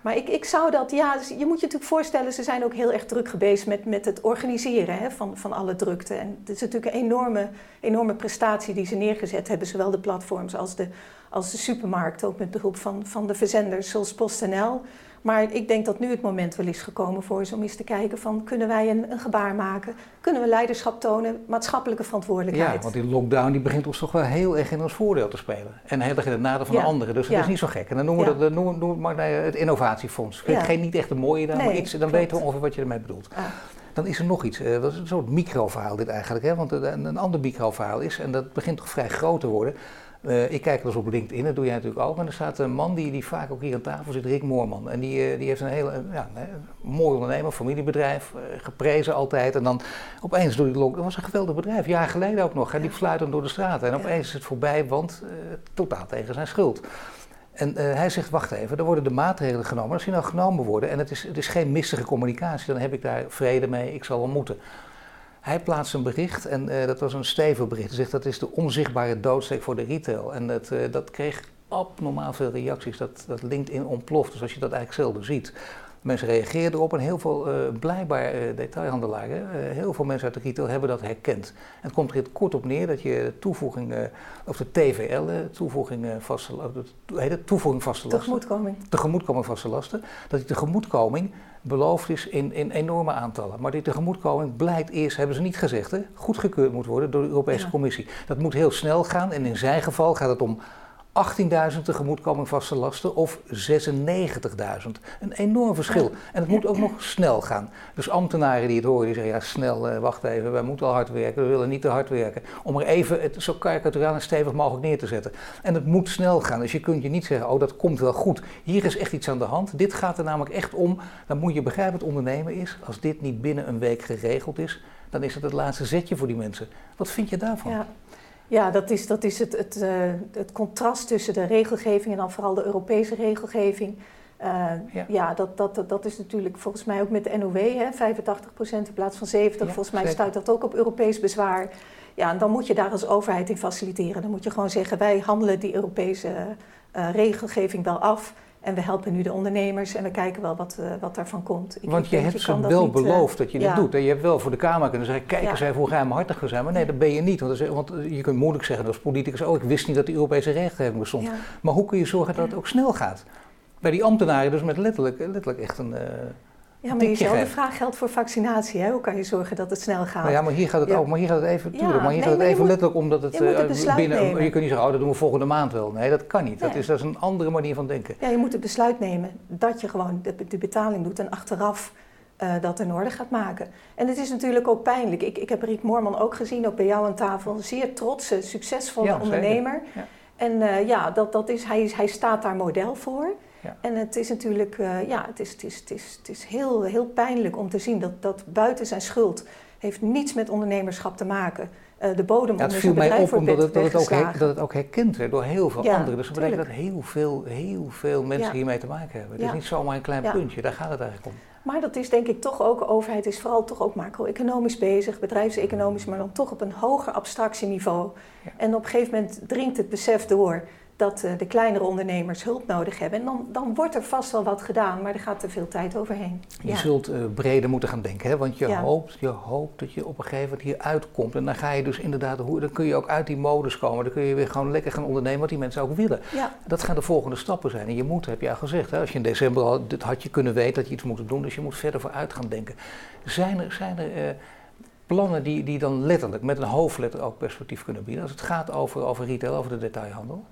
Maar ik, ik zou dat, ja, dus je moet je natuurlijk voorstellen, ze zijn ook heel erg druk geweest met, met het organiseren hè, van, van alle drukte. En het is natuurlijk een enorme, enorme prestatie die ze neergezet hebben, zowel de platforms als de, als de supermarkten, ook met behulp van, van de verzenders zoals PostNL. Maar ik denk dat nu het moment wel is gekomen voor ze om eens te kijken van kunnen wij een, een gebaar maken? Kunnen we leiderschap tonen, maatschappelijke verantwoordelijkheid? Ja, want die lockdown die begint ons toch wel heel erg in ons voordeel te spelen. En heel erg in het nadeel van de anderen. Dus het is niet zo gek. En dan noemen we dat noemen, noemen maar, het innovatiefonds. Geen niet echt een mooie naam, maar iets, dan weten we ongeveer wat je ermee bedoelt. Dan is er nog iets, uh, dat is een soort microverhaal dit eigenlijk. Hè? Want een, een ander microverhaal is, en dat begint toch vrij groot te worden uh, ik kijk wel eens op LinkedIn, dat doe jij natuurlijk ook. En er staat een man die, die vaak ook hier aan tafel zit, Rick Moorman. En die, uh, die heeft een hele ja, een mooi ondernemer, familiebedrijf, uh, geprezen altijd. En dan opeens doe hij dat was een geweldig bedrijf, jaar geleden ook nog. Hij liep fluitend door de straten. En opeens is het voorbij, want totaal tegen zijn schuld. En hij zegt, wacht even, er worden de maatregelen genomen. Als die nou genomen worden en het is, het is geen mistige communicatie, dan heb ik daar vrede mee, ik zal wel moeten. Hij plaatst een bericht en uh, dat was een stevig bericht. Hij zegt dat is de onzichtbare doodsteek voor de retail. En dat, uh, dat kreeg abnormaal veel reacties. Dat, dat LinkedIn ontploft. Dus als je dat eigenlijk zelden ziet. Mensen reageerden erop en heel veel, uh, blijkbaar detailhandelaren, heel veel mensen uit de retail hebben dat herkend. En het komt er kort op neer dat je de toevoeging, of de TVL, toevoeging vaste, heet het, toevoeging vaste lasten. Tegemoetkoming. Tegemoetkoming vaste lasten. Dat die tegemoetkoming beloofd is in, in enorme aantallen. Maar die tegemoetkoming blijkt eerst, hebben ze niet gezegd, hè, goedgekeurd moet worden door de Europese ja. Commissie. Dat moet heel snel gaan en in zijn geval gaat het om 18.000 tegemoetkoming vaste lasten of 96.000. Een enorm verschil. En het moet ook nog snel gaan. Dus ambtenaren die het horen, die zeggen, ja snel, uh, wacht even, wij moeten al hard werken, we willen niet te hard werken. Om er even het zo karikaturaal en stevig mogelijk neer te zetten. En het moet snel gaan, dus je kunt je niet zeggen, oh dat komt wel goed. Hier is echt iets aan de hand. Dit gaat er namelijk echt om, dan moet je begrijpen wat ondernemen is. Als dit niet binnen een week geregeld is, dan is het het laatste zetje voor die mensen. Wat vind je daarvan? Ja. Ja, dat is, dat is het, het, uh, het contrast tussen de regelgeving en dan vooral de Europese regelgeving. Uh, ja, ja dat, dat, dat is natuurlijk volgens mij ook met de NOW, hè, 85% in plaats van 70%. Ja, volgens mij stuit dat ook op Europees bezwaar. Ja, en dan moet je daar als overheid in faciliteren. Dan moet je gewoon zeggen, wij handelen die Europese uh, regelgeving wel af. En we helpen nu de ondernemers en we kijken wel wat, uh, wat daarvan komt. Ik Want je hebt je ze wel niet, beloofd dat je dit ja. doet. En je hebt wel voor de Kamer kunnen zeggen, kijk eens ja. even hoe ruimhartig we zijn. Maar nee, dat ben je niet. Want, want, je kunt moeilijk zeggen als politicus, oh ik wist niet dat die Europese regelgeving bestond. Ja. Maar hoe kun je zorgen dat het ook snel gaat? Bij die ambtenaren dus met letterlijk, letterlijk echt een... Uh, ja, maar diezelfde vraag geldt voor vaccinatie. Hè? Hoe kan je zorgen dat het snel gaat? Nou ja, maar hier gaat het ja. ook. Maar hier gaat het even, tuurlijk, ja, maar hier nee, gaat het even moet, letterlijk omdat het, het uh, binnen. Nemen. Je kunt niet zeggen, oh, dat doen we volgende maand wel. Nee, dat kan niet. Nee. Dat, is, dat is een andere manier van denken. Ja, je moet het besluit nemen dat je gewoon de, de betaling doet en achteraf uh, dat in orde gaat maken. En het is natuurlijk ook pijnlijk. Ik, ik heb Riek Moorman ook gezien, ook bij jou aan tafel. Een zeer trotse, succesvolle ja, ondernemer. Ja. En uh, ja, dat, dat is, hij, hij staat daar model voor. Ja. En het is natuurlijk uh, ja, het is, het is, het is, het is heel, heel pijnlijk om te zien dat, dat buiten zijn schuld heeft niets met ondernemerschap te maken. Uh, de bodem ja, het viel mij op omdat het, dat, het ook her, dat het ook herkend werd door heel veel ja, anderen. Dus dat betekent dat heel veel, heel veel mensen ja. hiermee te maken hebben. Het is niet zomaar een klein puntje, daar gaat het eigenlijk om. Maar dat is denk ik toch ook, de overheid is vooral toch ook macro-economisch bezig, bedrijfseconomisch, maar dan toch op een hoger abstractieniveau. En op een gegeven moment dringt het besef door dat uh, de kleinere ondernemers hulp nodig hebben. En dan, dan wordt er vast wel wat gedaan, maar er gaat te veel tijd overheen. Je ja. zult uh, breder moeten gaan denken, hè? want je, ja. hoopt, je hoopt dat je op een gegeven moment hier uitkomt. En dan ga je dus inderdaad, dan kun je ook uit die modus komen. Dan kun je weer gewoon lekker gaan ondernemen wat die mensen ook willen. Ja. Dat gaan de volgende stappen zijn. En je moet, heb je al gezegd, hè? als je in december al, dit had je kunnen weten dat je iets moet doen. Dus je moet verder vooruit gaan denken. Zijn er, zijn er uh, plannen die, die dan letterlijk met een hoofdletter ook perspectief kunnen bieden? Als het gaat over, over retail, over de detailhandel?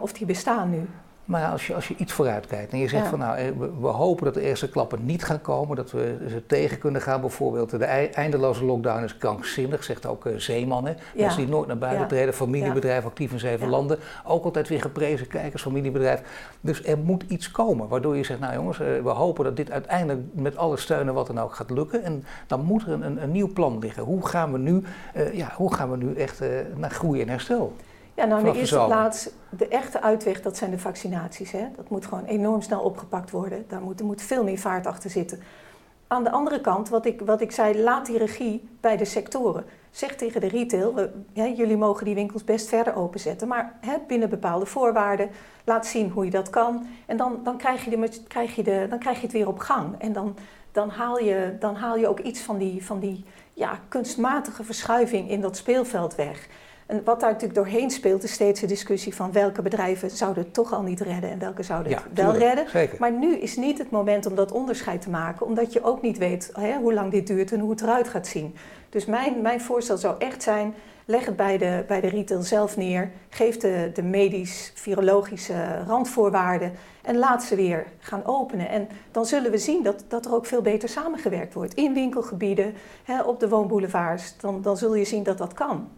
Of die bestaan nu. Maar als je, als je iets vooruit kijkt en je zegt ja. van nou, eh, we, we, hopen dat de eerste klappen niet gaan komen, dat we ze tegen kunnen gaan. Bijvoorbeeld de eindeloze lockdown is krankzinnig, zegt ook uh, Zeeman. Hè? Ja. Mensen die nooit naar buiten ja. treden, familiebedrijf actief in zeven landen. Ook altijd weer geprezen, kijkers, familiebedrijf. Dus er moet iets komen waardoor je zegt, nou jongens, uh, we hopen dat dit uiteindelijk met alle steunen wat er nou ook gaat lukken. En dan moet er een, een, een nieuw plan liggen. Hoe gaan we nu, ja, hoe gaan we nu echt naar groei en herstel? Ja, nou in de eerste plaats, de echte uitweg, dat zijn de vaccinaties. Hè? Dat moet gewoon enorm snel opgepakt worden. Daar moet, er moet veel meer vaart achter zitten. Aan de andere kant, wat ik, wat ik zei, laat die regie bij de sectoren. Zeg tegen de retail, we, hè, jullie mogen die winkels best verder openzetten, maar hè, binnen bepaalde voorwaarden. Laat zien hoe je dat kan. En dan, dan, krijg, je de, krijg je de, dan krijg je het weer op gang. En dan, dan, haal, je, dan haal je ook iets van die, van die ja, kunstmatige verschuiving in dat speelveld weg. En wat daar natuurlijk doorheen speelt, is steeds de discussie van welke bedrijven zouden het toch al niet redden en welke zouden het ja, wel tuurlijk, redden. Zeker. Maar nu is niet het moment om dat onderscheid te maken, omdat je ook niet weet hè, hoe lang dit duurt en hoe het eruit gaat zien. Dus mijn, mijn voorstel zou echt zijn, leg het bij de, bij de retail zelf neer, geef de, de medisch-virologische randvoorwaarden en laat ze weer gaan openen. En dan zullen we zien dat, dat er ook veel beter samengewerkt wordt in winkelgebieden, hè, op de woonboulevards. Dan, dan zul je zien dat dat kan.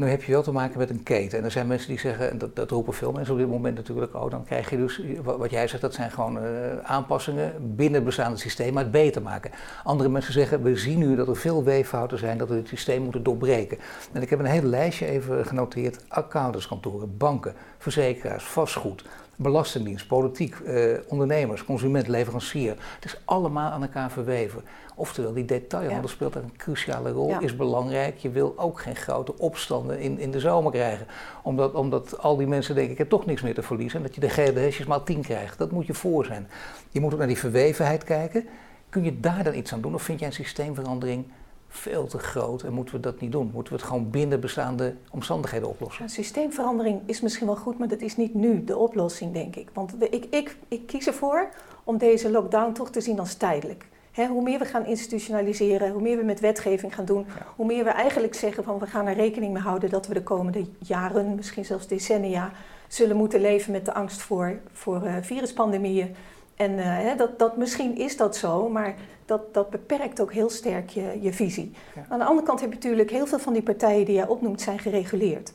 Nu heb je wel te maken met een keten. En er zijn mensen die zeggen, en dat, dat roepen veel mensen op dit moment natuurlijk, oh, dan krijg je dus, wat jij zegt, dat zijn gewoon uh, aanpassingen binnen het bestaande systeem, maar het beter maken. Andere mensen zeggen, we zien nu dat er veel weeffouten zijn, dat we het systeem moeten doorbreken. En ik heb een hele lijstje even genoteerd, accountantskantoren, banken, verzekeraars, vastgoed, Belastingdienst, politiek, eh, ondernemers, consument, leverancier. Het is allemaal aan elkaar verweven. Oftewel, die detailhandel speelt een cruciale rol, is belangrijk. Je wil ook geen grote opstanden in, in de zomer krijgen. Omdat, omdat al die mensen denken, ik heb toch niks meer te verliezen. En dat je de GDS'jes maar tien krijgt. Dat moet je voor zijn. Je moet ook naar die verwevenheid kijken. Kun je daar dan iets aan doen? Of vind jij een systeemverandering veel te groot en moeten we dat niet doen? Moeten we het gewoon binnen bestaande omstandigheden oplossen? Een systeemverandering is misschien wel goed, maar dat is niet nu de oplossing, denk ik. Want ik, ik, ik kies ervoor om deze lockdown toch te zien als tijdelijk. hoe meer we gaan institutionaliseren, hoe meer we met wetgeving gaan doen, hoe meer we eigenlijk zeggen van we gaan er rekening mee houden dat we de komende jaren, misschien zelfs decennia, zullen moeten leven met de angst voor, voor uh, viruspandemieën. En uh, dat, dat, misschien is dat zo, maar dat, dat beperkt ook heel sterk je, je visie. Aan de andere kant heb je natuurlijk heel veel van die partijen die jij opnoemt, zijn gereguleerd.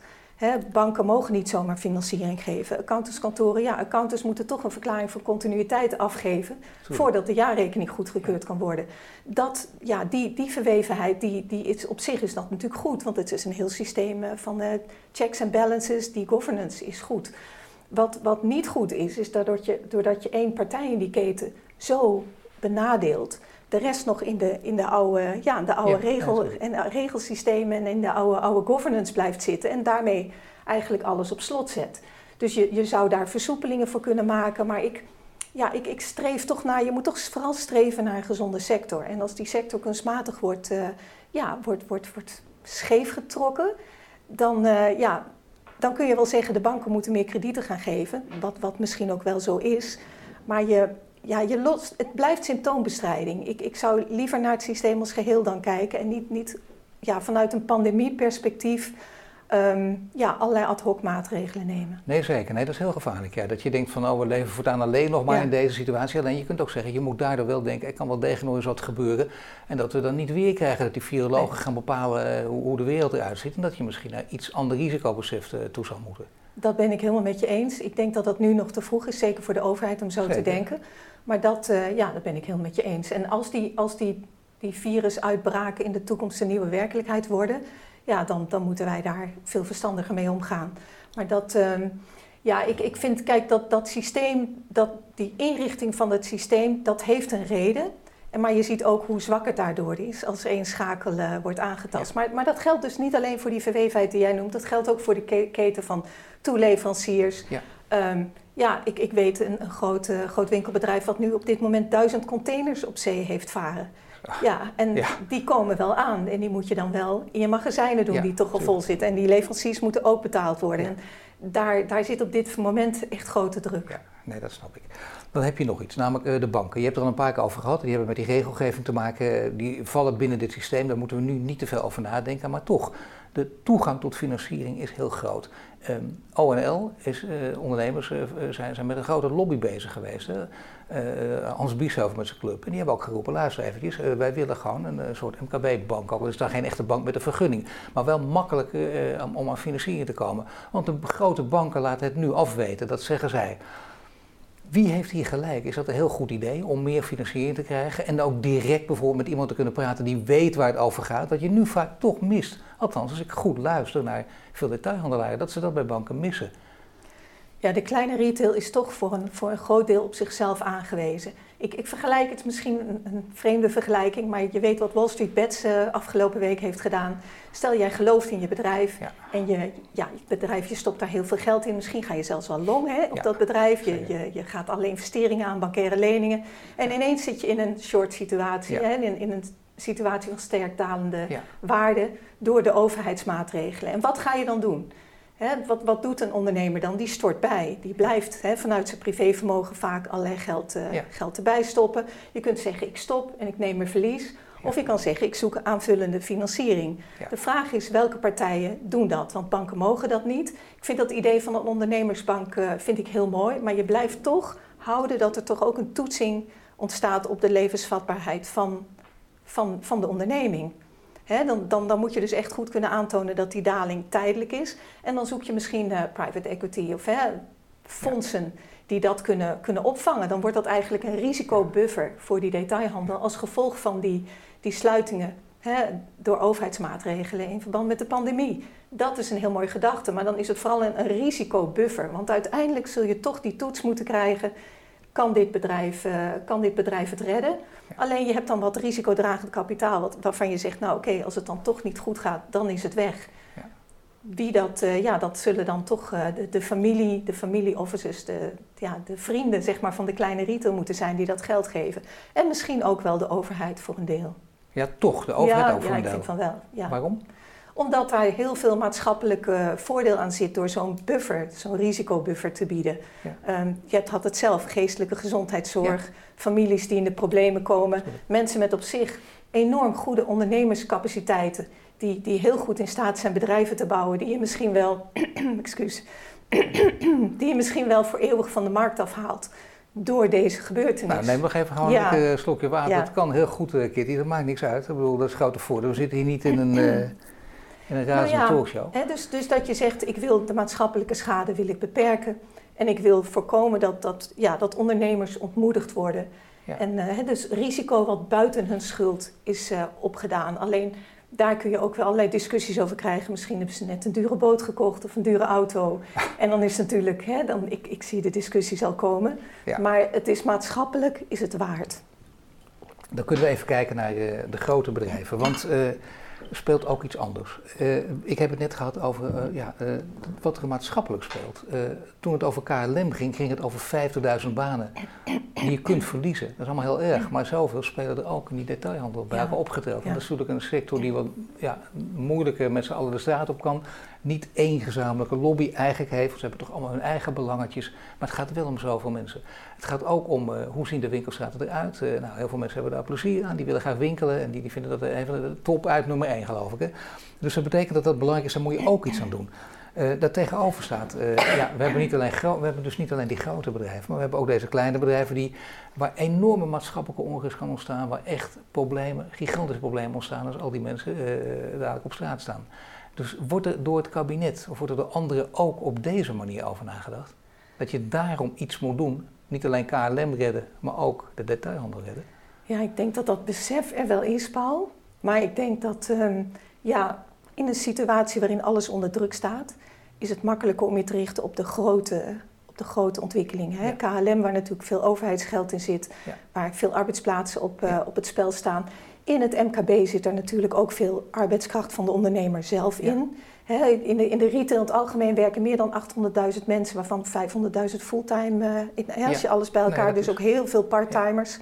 banken mogen niet zomaar financiering geven. Accountantskantoren, ja, accountants moeten toch een verklaring van continuïteit afgeven voordat de jaarrekening goedgekeurd kan worden. Dat, ja, die, die verwevenheid, die, die is, op zich is dat natuurlijk goed, want het is een heel systeem eh, van uh, checks en balances, die governance is goed. Wat, wat niet goed is, is doordat je, doordat je één partij in die keten zo benadeelt, de rest nog in de, in de oude, ja, de oude regel, en, regelsystemen en in de oude, oude governance blijft zitten en daarmee eigenlijk alles op slot zet. Dus je, je zou daar versoepelingen voor kunnen maken, maar ik, ja, ik, ik streef toch naar, je moet toch vooral streven naar een gezonde sector. En als die sector kunstmatig wordt, uh, ja, wordt, wordt, wordt scheef getrokken, dan, uh, ja, dan kun je wel zeggen de banken moeten meer kredieten gaan geven, wat, wat misschien ook wel zo is. Maar je, ja, je lost, het blijft symptoombestrijding. Ik, ik zou liever naar het systeem als geheel dan kijken en niet, niet ja, vanuit een pandemieperspectief um, ja, allerlei ad hoc maatregelen nemen. Nee, zeker. Nee, dat is heel gevaarlijk. Ja. Dat je denkt van, oh, we leven voortaan alleen nog maar in deze situatie. Alleen je kunt ook zeggen, je moet daardoor wel denken, er kan wel degelijk nog eens wat gebeuren. En dat we dan niet weer krijgen dat die virologen gaan bepalen uh, hoe, hoe, de wereld eruit ziet. En dat je misschien naar iets ander risicobesef uh, toe zou moeten. Dat ben ik helemaal met je eens. Ik denk dat dat nu nog te vroeg is, zeker voor de overheid om zo te denken. Maar dat, uh, ja, dat ben ik helemaal met je eens. En als die, als die, die virusuitbraken in de toekomst een nieuwe werkelijkheid worden, ja, dan, dan moeten wij daar veel verstandiger mee omgaan. Maar dat, um, ja, ik, ik vind, kijk, dat, dat systeem, dat, die inrichting van het systeem, dat heeft een reden. En, maar je ziet ook hoe zwak het daardoor is als één schakel uh, wordt aangetast. Maar, maar dat geldt dus niet alleen voor die verwevenheid die jij noemt, dat geldt ook voor de keten van toeleveranciers. Ja. Um, ja, ik, ik weet een, een groot, uh, groot winkelbedrijf wat nu op dit moment duizend containers op zee heeft varen. Ja, en die komen wel aan. En die moet je dan wel in je magazijnen doen, die toch al vol zitten. En die leveranciers moeten ook betaald worden. En daar, daar zit op dit moment echt grote druk. Ja, nee, dat snap ik. Dan heb je nog iets, namelijk uh, de banken. Je hebt er al een paar keer over gehad. Die hebben met die regelgeving te maken. Die vallen binnen dit systeem. Daar moeten we nu niet te veel over nadenken. Maar toch, de toegang tot financiering is heel groot. Um, ONL is, uh, ondernemers zijn, zijn met een grote lobby bezig geweest. Hans Bieshoff met zijn club. En die hebben ook geroepen, luister eventjes, wij willen gewoon een soort MKB-bank. Ook al is daar geen echte bank met een vergunning. Maar wel makkelijk om aan financiering te komen. Want de grote banken laten het nu afweten, dat zeggen zij. Wie heeft hier gelijk? Is dat een heel goed idee om meer financiering te krijgen en ook direct bijvoorbeeld met iemand te kunnen praten die weet waar het over gaat, wat je nu vaak toch mist? Althans, als ik goed luister naar veel detailhandelaren, dat ze dat bij banken missen. Ja, de kleine retail is toch voor een, voor een groot deel op zichzelf aangewezen. Ik, ik vergelijk het misschien een, een, vreemde vergelijking, maar je weet wat Wall Street Bets uh, afgelopen week heeft gedaan. Stel jij gelooft in je bedrijf en je, ja, je bedrijf, je stopt daar heel veel geld in. Misschien ga je zelfs wel long hè, op dat bedrijf. Je, je, je, gaat alle investeringen aan, bankaire leningen. En ineens zit je in een short situatie, hè, in, in een situatie van sterk dalende waarde door de overheidsmaatregelen. En wat ga je dan doen? Wat, wat, doet een ondernemer dan? Die stort bij. Die blijft vanuit zijn privévermogen vaak allerlei geld, uh, geld erbij stoppen. Je kunt zeggen ik stop en ik neem mijn verlies. Of je kan zeggen ik zoek aanvullende financiering. De vraag is welke partijen doen dat? Want banken mogen dat niet. Ik vind dat idee van een ondernemersbank uh, vind ik heel mooi. Maar je blijft toch houden dat er toch ook een toetsing ontstaat op de levensvatbaarheid van, van, van de onderneming dan, dan, dan, moet je dus echt goed kunnen aantonen dat die daling tijdelijk is. En dan zoek je misschien uh, private equity of fondsen die dat kunnen, kunnen opvangen. Dan wordt dat eigenlijk een risicobuffer voor die detailhandel als gevolg van die, die sluitingen door overheidsmaatregelen in verband met de pandemie. Dat is een heel mooie gedachte, maar dan is het vooral een, een risicobuffer. Want uiteindelijk zul je toch die toets moeten krijgen. Kan dit bedrijf, uh, kan dit bedrijf het redden? Alleen je hebt dan wat risicodragend kapitaal, wat, waarvan je zegt, nou oké, als het dan toch niet goed gaat, dan is het weg. Ja. Wie dat, uh, ja, dat zullen dan toch uh, de, de, familie, de familie-offices, de, ja, de vrienden zeg maar, van de kleine retail moeten zijn die dat geld geven. En misschien ook wel de overheid voor een deel. Ja, toch, de overheid ja, ook voor ja, een ik deel. vind van wel. Ja. Waarom? Omdat daar heel veel maatschappelijk uh, voordeel aan zit door zo'n buffer, zo'n risicobuffer te bieden. Ja. Um, je had het zelf, geestelijke gezondheidszorg, ja. families die in de problemen komen, mensen met op zich enorm goede ondernemerscapaciteiten, die, die heel goed in staat zijn bedrijven te bouwen, die je misschien wel, excuus, die je misschien wel voor eeuwig van de markt afhaalt door deze gebeurtenis. Nou, neem nog even gewoon ja. een slokje water. Ja. Dat kan heel goed, uh, Kitty. Dat maakt niks uit. Ik bedoel, dat is grote voordeel. We zitten hier niet in een, in een razende nou ja, talkshow. Hè, dus, dus dat je zegt, ik wil de maatschappelijke schade wil ik beperken. En ik wil voorkomen dat, dat, ja, dat ondernemers ontmoedigd worden. Ja. En uh, dus risico wat buiten hun schuld is opgedaan. Alleen daar kun je ook wel allerlei discussies over krijgen. Misschien hebben ze net een dure boot gekocht of een dure auto. En dan is het natuurlijk, hè, dan, ik, ik zie de discussies al komen. Ja. Maar het is maatschappelijk, is het waard. Dan kunnen we even kijken naar uh, de grote bedrijven. Want speelt ook iets anders. Uh, ik heb het net gehad over ja, wat er maatschappelijk speelt. toen het over KLM ging, ging het over 50.000 banen die je kunt verliezen. Dat is allemaal heel erg. Maar zoveel spelen er ook in die detailhandel bij ja. opgeteld. Ja. Dat is natuurlijk een sector die wat ja, moeilijker met z'n allen de straat op kan. Niet één gezamenlijke lobby eigenlijk heeft. Ze hebben toch allemaal hun eigen belangetjes. Maar het gaat wel om zoveel mensen. Het gaat ook om hoe zien de winkelstraten eruit. Nou, heel veel mensen hebben daar plezier aan. Die willen graag winkelen. En die, die vinden dat een van de top uit nummer geloof ik. Hè. Dus dat betekent dat dat belangrijk is. Daar moet je ook iets aan doen. Uh, daar tegenover staat, uh, ja, we hebben, niet alleen we hebben dus niet alleen die grote bedrijven, maar we hebben ook deze kleine bedrijven die, waar enorme maatschappelijke onrust kan ontstaan, waar echt problemen, gigantische problemen ontstaan als al die mensen uh, dadelijk op straat staan. Dus wordt er door het kabinet of wordt er door anderen ook op deze manier over nagedacht? Dat je daarom iets moet doen, niet alleen KLM redden, maar ook de detailhandel redden? Ja, ik denk dat dat besef er wel is, Paul. Maar ik denk dat, um, ja, in een situatie waarin alles onder druk staat, is het makkelijker om je te richten op de grote, op de grote ontwikkelingen. Hè? Ja. KLM, waar natuurlijk veel overheidsgeld in zit, ja. waar veel arbeidsplaatsen op, uh, op het spel staan. In het MKB zit er natuurlijk ook veel arbeidskracht van de ondernemer zelf ja. in. Hè? In, de, in de retail in het algemeen werken meer dan 800.000 mensen, waarvan 500.000 fulltime. Uh, in, hè? Als je alles bij elkaar, nee, dus is... ook heel veel parttimers.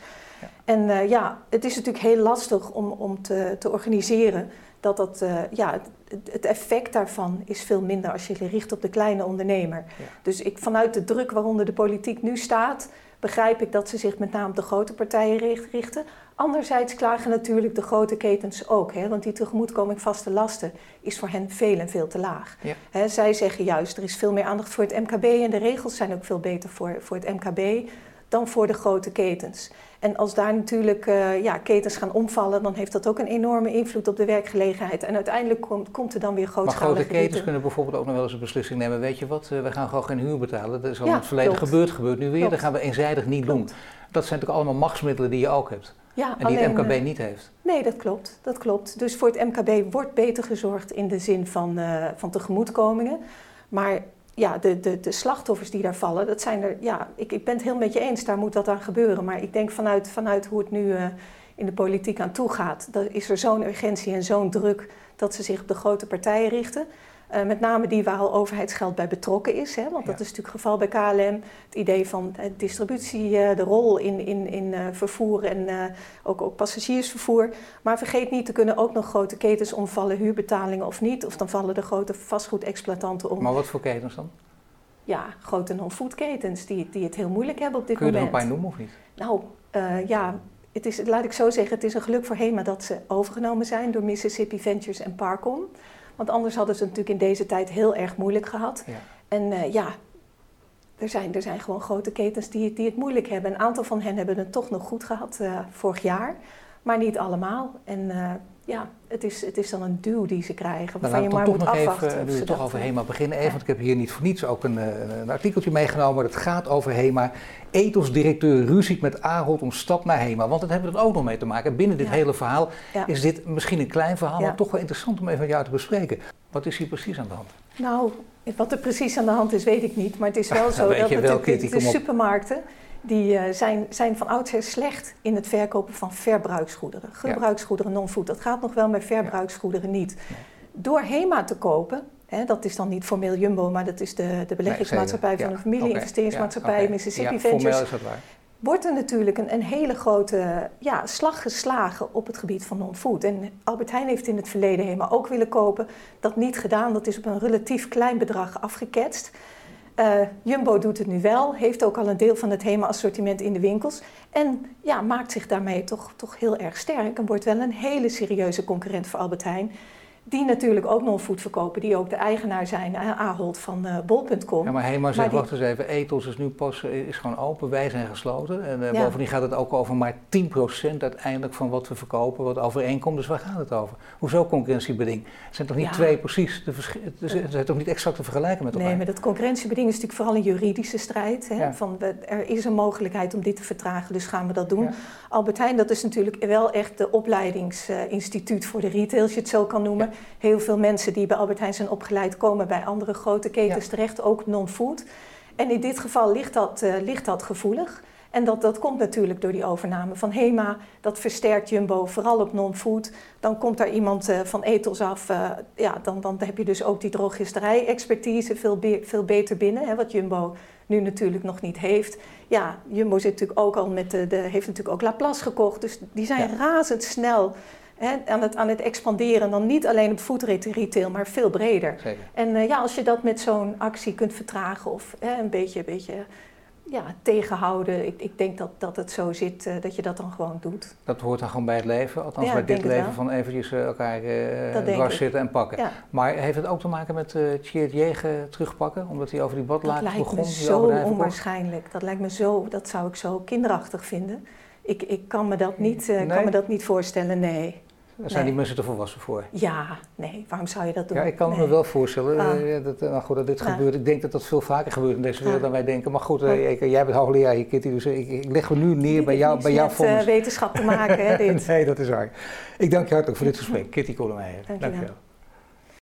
En uh, ja, het is natuurlijk heel lastig om, om te, te organiseren dat dat, uh, ja, het, het, effect daarvan is veel minder als je je richt op de kleine ondernemer. Ja. Dus ik, vanuit de druk waaronder de politiek nu staat, begrijp ik dat ze zich met name op de grote partijen richten. Anderzijds klagen natuurlijk de grote ketens ook, hè, want die tegemoetkoming vaste lasten is voor hen veel en veel te laag. Ja. Hè, zij zeggen juist, er is veel meer aandacht voor het MKB en de regels zijn ook veel beter voor, voor het MKB dan voor de grote ketens. En als daar natuurlijk uh, ja, ketens gaan omvallen, dan heeft dat ook een enorme invloed op de werkgelegenheid. En uiteindelijk komt, komt er dan weer grootschalige Maar grote ketens kunnen bijvoorbeeld ook nog wel eens een beslissing nemen. Weet je wat, uh, we gaan gewoon geen huur betalen. Dat is al ja, in het verleden klopt. gebeurd, gebeurt nu weer. Klopt. Dat gaan we eenzijdig niet klopt. doen. Dat zijn natuurlijk allemaal machtsmiddelen die je ook hebt. Ja, en die alleen, het MKB niet heeft. Nee, dat klopt, dat klopt. Dus voor het MKB wordt beter gezorgd in de zin van, uh, van tegemoetkomingen. Maar ja, de, de, de slachtoffers die daar vallen, dat zijn er, ja, ik, ik ben het heel met je eens, daar moet dat aan gebeuren. Maar ik denk vanuit, vanuit hoe het nu uh, in de politiek aan toe gaat, is er zo'n urgentie en zo'n druk dat ze zich op de grote partijen richten. Uh, met name die waar al overheidsgeld bij betrokken is. Hè, want ja. dat is natuurlijk het geval bij KLM. Het idee van uh, distributie, uh, de rol in, in, in vervoer en ook, ook passagiersvervoer. Maar vergeet niet, er kunnen ook nog grote ketens omvallen, huurbetalingen of niet. Of dan vallen de grote vastgoedexploitanten om. Maar wat voor ketens dan? Ja, grote non-foodketens die, die het heel moeilijk hebben op dit Kun je moment. Kun je er een paar noemen of niet? Nou, ja, het is, laat ik zo zeggen, het is een geluk voor HEMA dat ze overgenomen zijn door Mississippi Ventures en Parcom. Want anders hadden ze het natuurlijk in deze tijd heel erg moeilijk gehad. Ja. En uh, ja, er zijn, er zijn gewoon grote ketens die, die het moeilijk hebben. Een aantal van hen hebben het toch nog goed gehad uh, vorig jaar, maar niet allemaal. En uh, ja, het is, het is dan een duw die ze krijgen. Nou, Waarvan je maar toch moet nog afwachten. even, toch over eh, HEMA beginnen, even, ja. want ik heb hier niet voor niets ook een, eh, een artikeltje meegenomen. Dat gaat over HEMA. Ethos-directeur ruziet met Ahold om stap naar HEMA. Want dat hebben we er ook nog mee te maken. Binnen dit Ja. hele verhaal Ja. is dit misschien een klein verhaal, maar toch wel interessant om even met jou te bespreken. Wat is hier precies aan de hand? Nou, wat er precies aan de hand is, weet ik niet. Maar het is wel zo dat wel, natuurlijk de supermarkten... die eh, zijn, zijn van oudsher slecht in het verkopen van verbruiksgoederen. Gebruiksgoederen, non-food, dat gaat nog wel, maar verbruiksgoederen niet. Door HEMA te kopen... Hè, dat is dan niet formeel Jumbo, maar dat is de, de beleggingsmaatschappij Nee, van de familie, oké. investeringsmaatschappij. Mississippi ja, Ventures. Formeel is dat waar. wordt er natuurlijk een, een hele grote ja, slag geslagen op het gebied van non-food. En Albert Heijn heeft in het verleden helemaal ook willen kopen. Dat niet gedaan, dat is op een relatief klein bedrag afgeketst. Eh, Jumbo doet het nu wel, heeft ook al een deel van het HEMA-assortiment in de winkels. En ja, maakt zich daarmee toch, toch heel erg sterk en wordt wel een hele serieuze concurrent voor Albert Heijn. Die natuurlijk ook non-food verkopen, die ook de eigenaar zijn, eh, Ahold van eh, bol.com. Ja, maar HEMA zegt, die- wacht eens even, Ethos is nu pas eh, is gewoon open, wij zijn gesloten. En Ja. bovendien gaat het ook over maar 10% uiteindelijk van wat we verkopen, wat overeenkomt. Dus waar gaat het over? Hoezo concurrentiebeding? Het zijn toch niet Ja. twee precies, de verschi- het zijn toch niet exact te vergelijken met elkaar? Nee, maar dat concurrentiebeding is natuurlijk vooral een juridische strijd. Hè? Ja. Van, er is een mogelijkheid om dit te vertragen, dus gaan we dat doen. Albert Heijn, dat is natuurlijk wel echt de opleidingsinstituut voor de retail, als je het zo kan noemen. Heel veel mensen die bij Albert Heijn zijn opgeleid, komen bij andere grote ketens Ja. terecht, ook non-food. En in dit geval ligt dat, eh, ligt dat gevoelig. En dat, dat komt natuurlijk door die overname van HEMA. Dat versterkt Jumbo, vooral op non-food. Dan komt daar iemand eh, van Ethos af. eh, ja, dan, dan heb je dus ook die drogisterij-expertise veel, be- veel beter binnen. Hè, wat Jumbo nu natuurlijk nog niet heeft. Ja, Jumbo zit natuurlijk ook al met de, de, heeft natuurlijk ook Laplace gekocht. Dus die zijn Ja. razendsnel hè, aan, het, aan het expanderen. Dan niet alleen op food retail, maar veel breder. Zeker. En eh, ja, als je dat met zo'n actie kunt vertragen of hè, een beetje, een beetje ja, tegenhouden. Ik, ik denk dat, dat het zo zit eh, dat je dat dan gewoon doet. Dat hoort dan gewoon bij het leven, althans Ja, bij dit leven van eventjes eh, elkaar Dat denk dwars zitten en pakken. Ja, Maar heeft het ook te maken met uh, Tjeerd Jegen terugpakken? Omdat hij over die dat badlaken lijkt begon? me die zo Albert Heijn verkocht? onwaarschijnlijk. Dat lijkt me zo, dat zou ik zo kinderachtig vinden. Ik, ik kan, me dat niet, Nee? kan me dat niet voorstellen, nee. Daar zijn Nee. die mensen te volwassen voor. Ja, nee, waarom zou je dat doen? Ja, ik kan nee. me wel voorstellen Ah. eh, dat, eh, nou goed, dat dit gebeurt. Ik denk dat dat veel vaker gebeurt in deze wereld Ja. dan wij denken. Maar goed, eh, Ja. ik- jij bent hoogleraar hier, Kitty, dus ik, ik leg me nu neer bij jou, bij jouw met eh, vonnis. wetenschap te maken, hè, dit. nee, dat is waar. Ik dank je hartelijk voor dit gesprek. Kitty wel. Dank je wel.